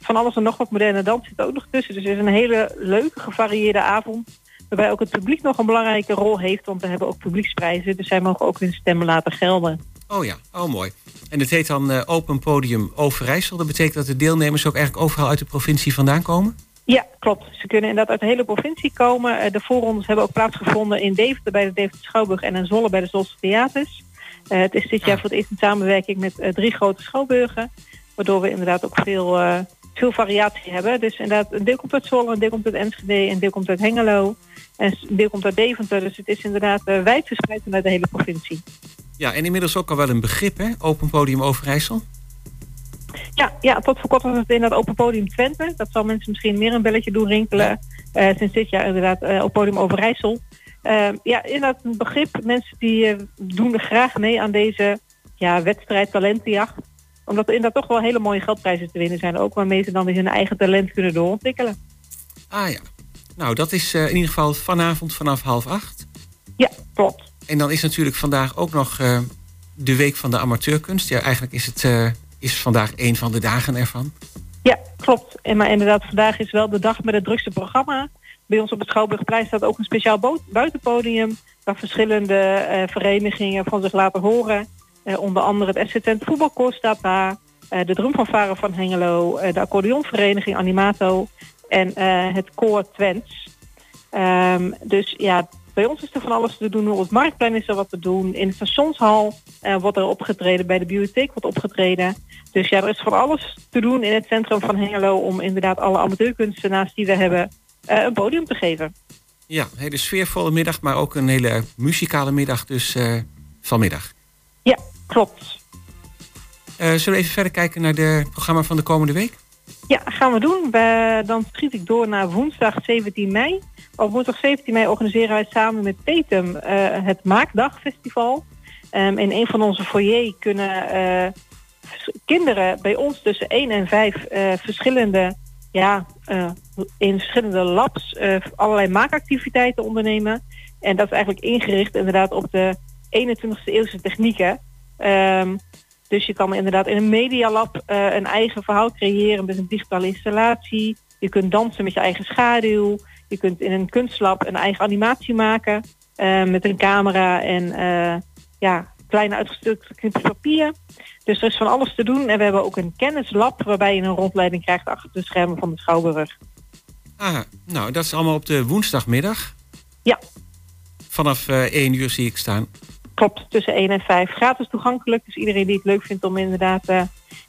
van alles en nog wat moderne dans zit ook nog tussen. Dus het is een hele leuke, gevarieerde avond. Waarbij ook het publiek nog een belangrijke rol heeft, want we hebben ook publieksprijzen. Dus zij mogen ook hun stemmen laten gelden. Oh ja, oh mooi. En het heet dan Open Podium Overijssel. Dat betekent dat de deelnemers ook eigenlijk overal uit de provincie vandaan komen? Ja, klopt. Ze kunnen inderdaad uit de hele provincie komen. Eh, De voorrondes hebben ook plaatsgevonden in Deventer bij de Deventer Schouwburg en in Zolle bij de Zolse Theaters. Eh, het is dit jaar voor het eerst in samenwerking met eh, drie grote schouwburgen. Waardoor we inderdaad ook veel, veel variatie hebben. Dus inderdaad, een deel komt uit Zwolle, een deel komt uit Enschede, een deel komt uit Hengelo. En een deel komt uit Deventer. Dus het is inderdaad wijd verspreid vanuit de hele provincie. Ja, en inmiddels ook al wel een begrip, hè? Open Podium Overijssel. Ja, ja, tot voor kort was het inderdaad Open Podium Twente. Dat zal mensen misschien meer een belletje doen rinkelen. Eh, sinds dit jaar inderdaad eh, op Podium Overijssel. Eh, ja, inderdaad een begrip. Mensen die eh, doen er graag mee aan deze ja, wedstrijd talentenjacht. Omdat er inderdaad toch wel hele mooie geldprijzen te winnen zijn. Ook waarmee ze dan weer hun eigen talent kunnen doorontwikkelen. Ah ja. Nou, dat is in ieder geval vanavond vanaf half acht. Ja, klopt. En dan is natuurlijk vandaag ook nog de Week van de Amateurkunst. Ja, eigenlijk is het is vandaag een van de dagen ervan. Ja, klopt. En maar inderdaad, vandaag is wel de dag met het drukste programma. Bij ons op het Schouwburgplein staat ook een speciaal buitenpodium... waar verschillende eh, verenigingen van zich laten horen. Eh, onder andere het FC Twente Voetbalkoor staat daar... eh, de drumfanfare van Hengelo, de accordeonvereniging Animato... en het koor Twents. Ehm, dus ja, bij ons is er van alles te doen. Op het Marktplein is er wat te doen. In de stationshal eh, wordt er opgetreden. Bij de bibliotheek wordt opgetreden. Dus ja, er is van alles te doen in het centrum van Hengelo... om inderdaad alle amateurkunstenaars die we hebben eh, een podium te geven. Ja, een hele sfeervolle middag, maar ook een hele muzikale middag dus eh, vanmiddag. Ja, klopt. Zullen we even verder kijken naar het programma van de komende week? Ja, gaan we doen. We, dan schiet ik door naar woensdag 17 mei. Op woensdag 17 mei organiseren wij samen met Petem het Maakdagfestival. Ehm, in een van onze foyer kunnen eh, kinderen bij ons tussen 1 en 5 eh, verschillende, ja, eh, in verschillende labs allerlei maakactiviteiten ondernemen. En dat is eigenlijk ingericht inderdaad op de 21ste eeuwse technieken. Ehm, dus je kan inderdaad in een medialab uh, een eigen verhaal creëren met een digitale installatie. Je kunt dansen met je eigen schaduw. Je kunt in een kunstlab een eigen animatie maken met een camera en ja, kleine uitgestukte papier. Dus er is van alles te doen. En we hebben ook een kennislab waarbij je een rondleiding krijgt achter de schermen van de Schouwburg. Ah, nou, dat is allemaal op de woensdagmiddag? Ja. Vanaf uh, 1 uur zie ik staan. Klopt, tussen 1 en 5. Gratis toegankelijk. Dus iedereen die het leuk vindt om inderdaad uh,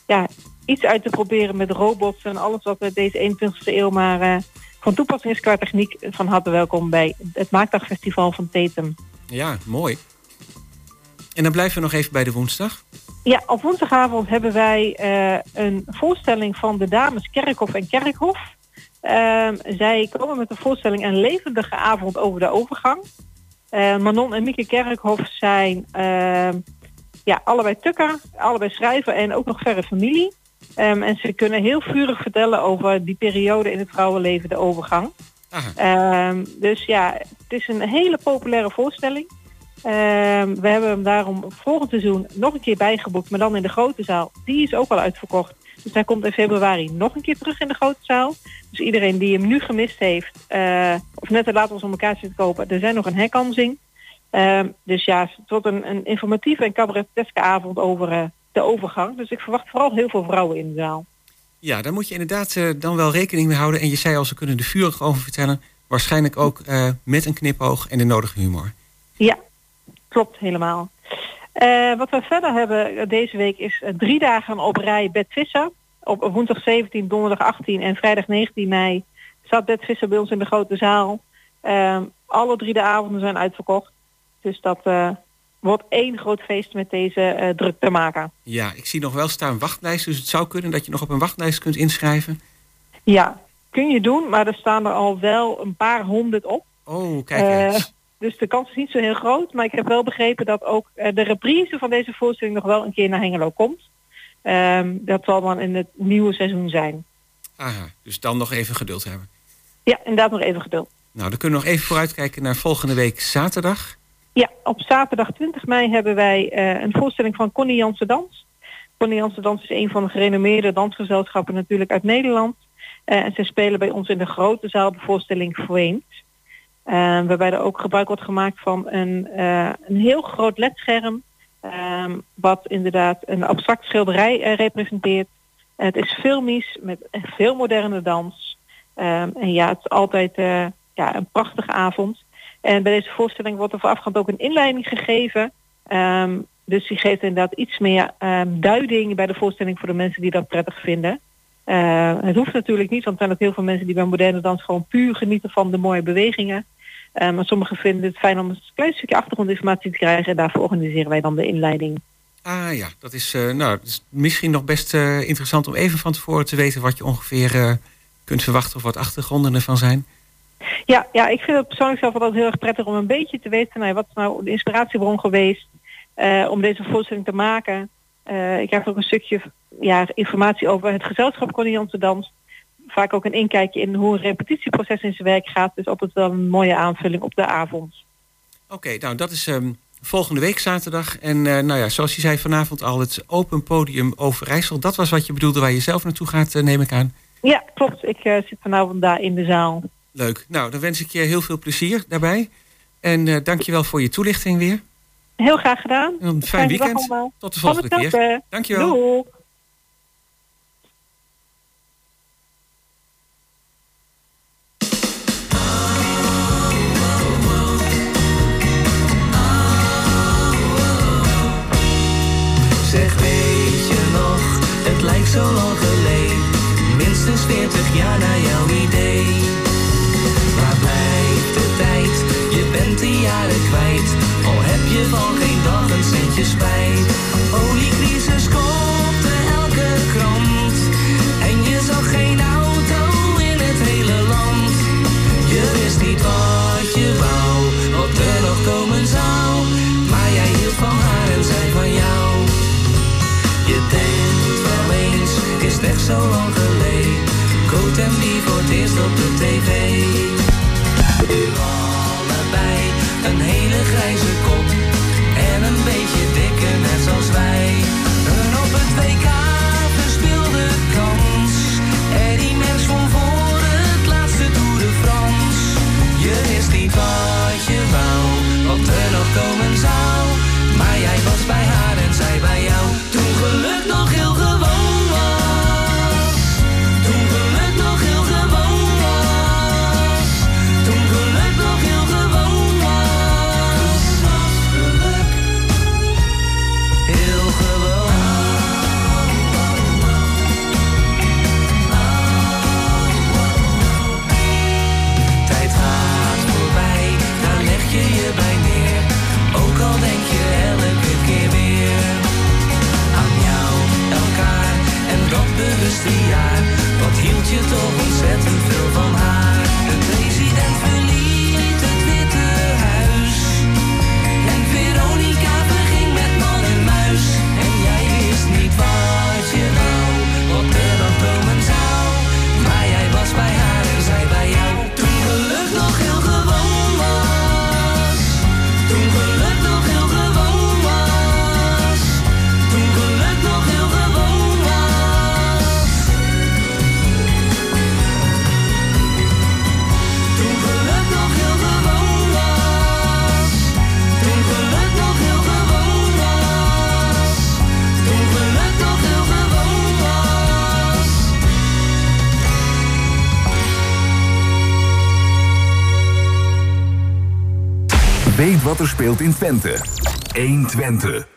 ja, iets uit te proberen met robots en alles wat we deze 21ste eeuw maar uh, van toepassing is qua techniek. Van harte welkom bij het Maakdagfestival van Tetem. Ja, mooi. En dan blijven we nog even bij de woensdag. Ja, op woensdagavond hebben wij uh, een voorstelling van de dames Kerkhof en Kerkhof. Uh, zij komen met een voorstelling een levendige avond over de overgang. Uh, Manon en Mieke Kerkhof zijn ja, allebei tukker, allebei schrijver en ook nog verre familie. Um, en ze kunnen heel vurig vertellen over die periode in het vrouwenleven, de overgang. Um, dus ja, het is een hele populaire voorstelling. Um, we hebben hem daarom volgend seizoen nog een keer bijgeboekt, maar dan in de grote zaal. Die is ook al uitverkocht. Dus hij komt in februari nog een keer terug in de grote zaal. Dus iedereen die hem nu gemist heeft, uh, of net te laat was om een kaartje te kopen, er zijn nog een herkansing. Um, dus ja, wordt een, een informatieve en cabareteske avond over uh, de overgang. Dus ik verwacht vooral heel veel vrouwen in de zaal. Ja, daar moet je inderdaad uh, dan wel rekening mee houden. En je zei al, ze kunnen er vurig over vertellen. Waarschijnlijk ook met een knipoog en de nodige humor. Ja, klopt helemaal. Uh, wat we verder hebben deze week is drie dagen op rij Bed Visser. Op woensdag 17, donderdag 18 en vrijdag 19 mei staat Bed Visser bij ons in de grote zaal. Uh, alle drie de avonden zijn uitverkocht. Dus dat uh, wordt één groot feest met deze druk te maken. Ja, ik zie nog wel staan wachtlijst. Dus het zou kunnen dat je nog op een wachtlijst kunt inschrijven. Ja, kun je doen. Maar er staan er al wel een paar honderd op. Oh, kijk eens. Dus de kans is niet zo heel groot. Maar ik heb wel begrepen dat ook de reprise van deze voorstelling nog wel een keer naar Hengelo komt. Um, dat zal dan in het nieuwe seizoen zijn. Aha, dus dan nog even geduld hebben. Ja, inderdaad nog even geduld. Nou, dan kunnen we nog even vooruitkijken naar volgende week zaterdag. Ja, op zaterdag 20 mei hebben wij uh, een voorstelling van Connie Jansen Dans. Connie Jansen Dans is een van de gerenommeerde dansgezelschappen natuurlijk uit Nederland. Uh, en ze spelen bij ons in de grote zaal de voorstelling Framed. Uh, waarbij er ook gebruik wordt gemaakt van een, een heel groot ledscherm. Um, wat inderdaad een abstract schilderij representeert. het is filmisch met veel moderne dans. Um, en ja, het is altijd ja, een prachtige avond. En bij deze voorstelling wordt er voorafgaand ook een inleiding gegeven. Dus die geeft inderdaad iets meer duiding bij de voorstelling voor de mensen die dat prettig vinden. Het hoeft natuurlijk niet, want er zijn ook heel veel mensen die bij moderne dans gewoon puur genieten van de mooie bewegingen. Uh, maar sommigen vinden het fijn om een klein stukje achtergrondinformatie te krijgen en daarvoor organiseren wij dan de inleiding. Ah ja, dat is, uh, nou, dat is misschien nog best uh, interessant om even van tevoren te weten wat je ongeveer uh, kunt verwachten of wat achtergronden ervan zijn. Ja, ja, ik vind het persoonlijk zelf altijd heel erg prettig om een beetje te weten... Nou, wat is nou de inspiratiebron geweest om deze voorstelling te maken. Ik krijg ook een stukje ja, informatie over het gezelschap Dans. Vaak ook een inkijkje in hoe een repetitieproces in zijn werk gaat. Dus altijd wel een mooie aanvulling op de avond. Oké, okay, nou dat is um, volgende week zaterdag. En uh, nou ja, zoals je zei vanavond al, het open podium Overijssel. Dat was wat je bedoelde waar je zelf naartoe gaat, neem ik aan. Ja, klopt. Ik zit vanavond daar in de zaal. Leuk. Nou, dan wens ik je heel veel plezier daarbij. En dank je wel voor je toelichting weer. Heel graag gedaan. En een fijn weekend. Tot de volgende keer. Dank je wel. Doei. Zo lang geleden? Coat en wie voor het eerst op de tv. In Twente. 1 Twente.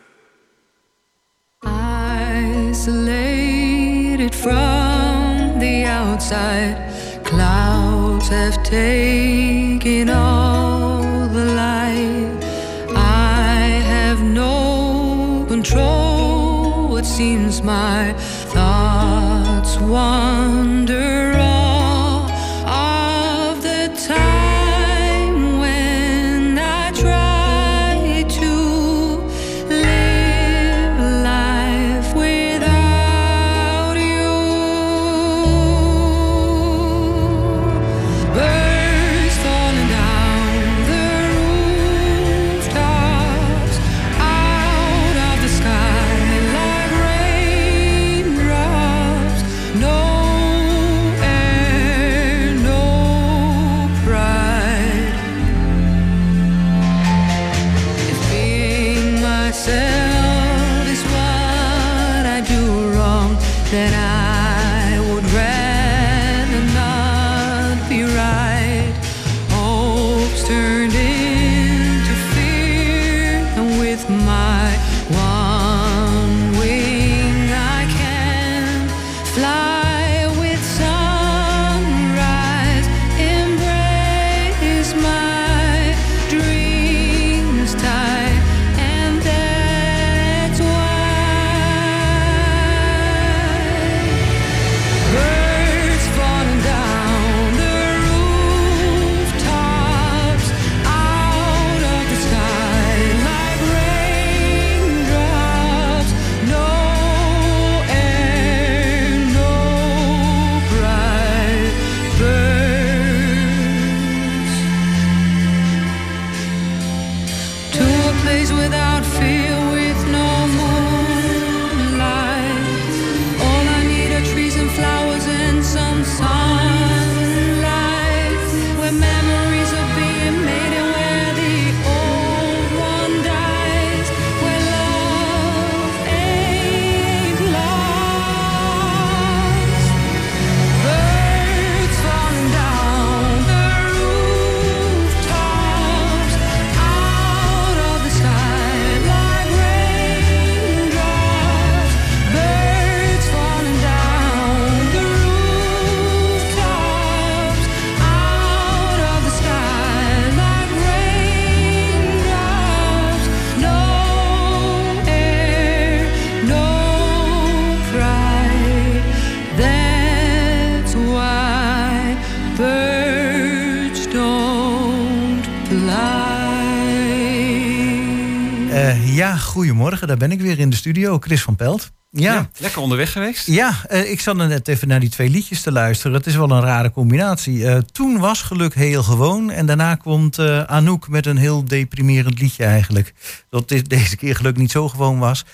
Goedemorgen. Daar ben ik weer in de studio. Chris van Pelt. Ja, Ja, lekker onderweg geweest. ja eh, ik zat er net even naar die twee liedjes te luisteren. Het is wel een rare combinatie. Eh, toen was geluk heel gewoon. En daarna komt eh, Anouk met een heel deprimerend liedje eigenlijk. Dat dit, deze keer geluk niet zo gewoon was.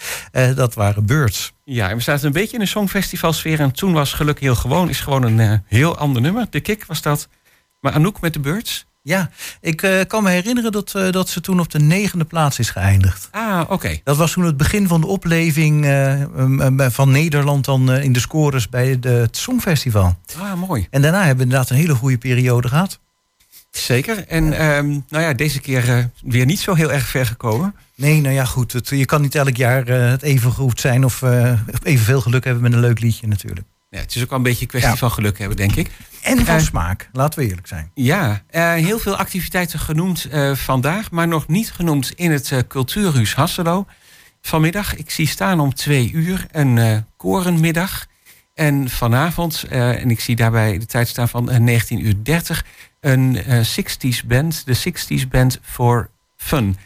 Dat waren Birds. Ja, en we zaten een beetje in een songfestivalsfeer. En toen was Geluk heel gewoon. Is gewoon een heel ander nummer. De Kick was dat. Maar Anouk met de Birds. Ja, ik eh, kan me herinneren dat, eh, dat ze toen op de negende plaats is geëindigd. Ah, oké. Dat was toen het begin van de opleving eh, van Nederland dan in de scores bij de, het Songfestival. Ah, mooi. En daarna hebben we inderdaad een hele goede periode gehad. Zeker. En ehm, nou ja, deze keer weer niet zo heel erg ver gekomen. Nee, nou ja, goed. Het, je kan niet elk jaar het even goed zijn of eh, evenveel geluk hebben met een leuk liedje natuurlijk. Ja, het is ook wel een beetje een kwestie Ja. van geluk hebben, denk ik. En van Eh, smaak, laten we eerlijk zijn. Ja, eh, heel veel activiteiten genoemd eh, vandaag, maar nog niet genoemd in het Cultuurhuis Hasselo. Vanmiddag, ik zie staan om twee uur, een korenmiddag. En vanavond, en ik zie daarbij de tijd staan van eh, 19 uur 30, een eh, 60s band, de 60s Band for Fun.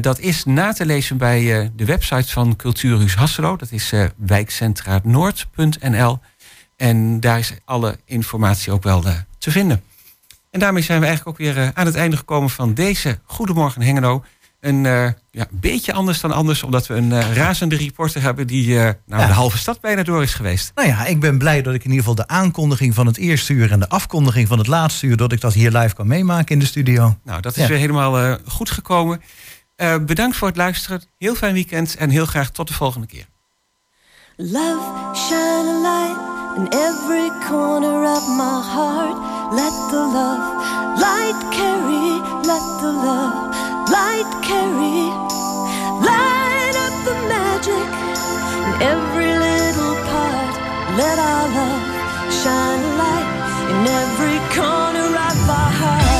Dat is na te lezen bij de website van Cultuurhuis Hasselo. Dat is wijkcentraatnoord.nl. En daar is alle informatie ook wel eh, te vinden. En daarmee zijn we eigenlijk ook weer eh, aan het einde gekomen van deze Goedemorgen Hengelo. Een eh, ja, beetje anders dan anders, omdat we een razende reporter hebben die eh, nou, Ja. de halve stad bijna door is geweest. Nou ja, ik ben blij dat ik in ieder geval de aankondiging van het eerste uur en de afkondiging van het laatste uur, dat ik dat hier live kan meemaken in de studio. Nou, dat is Ja. weer helemaal goed gekomen. Bedankt voor het luisteren. Heel fijn weekend en heel graag tot de volgende keer. Love, shine a light in every corner of my heart. Let the love light carry, let the love light carry. Light up the magic in every little part. Let our love shine a light in every corner of our heart.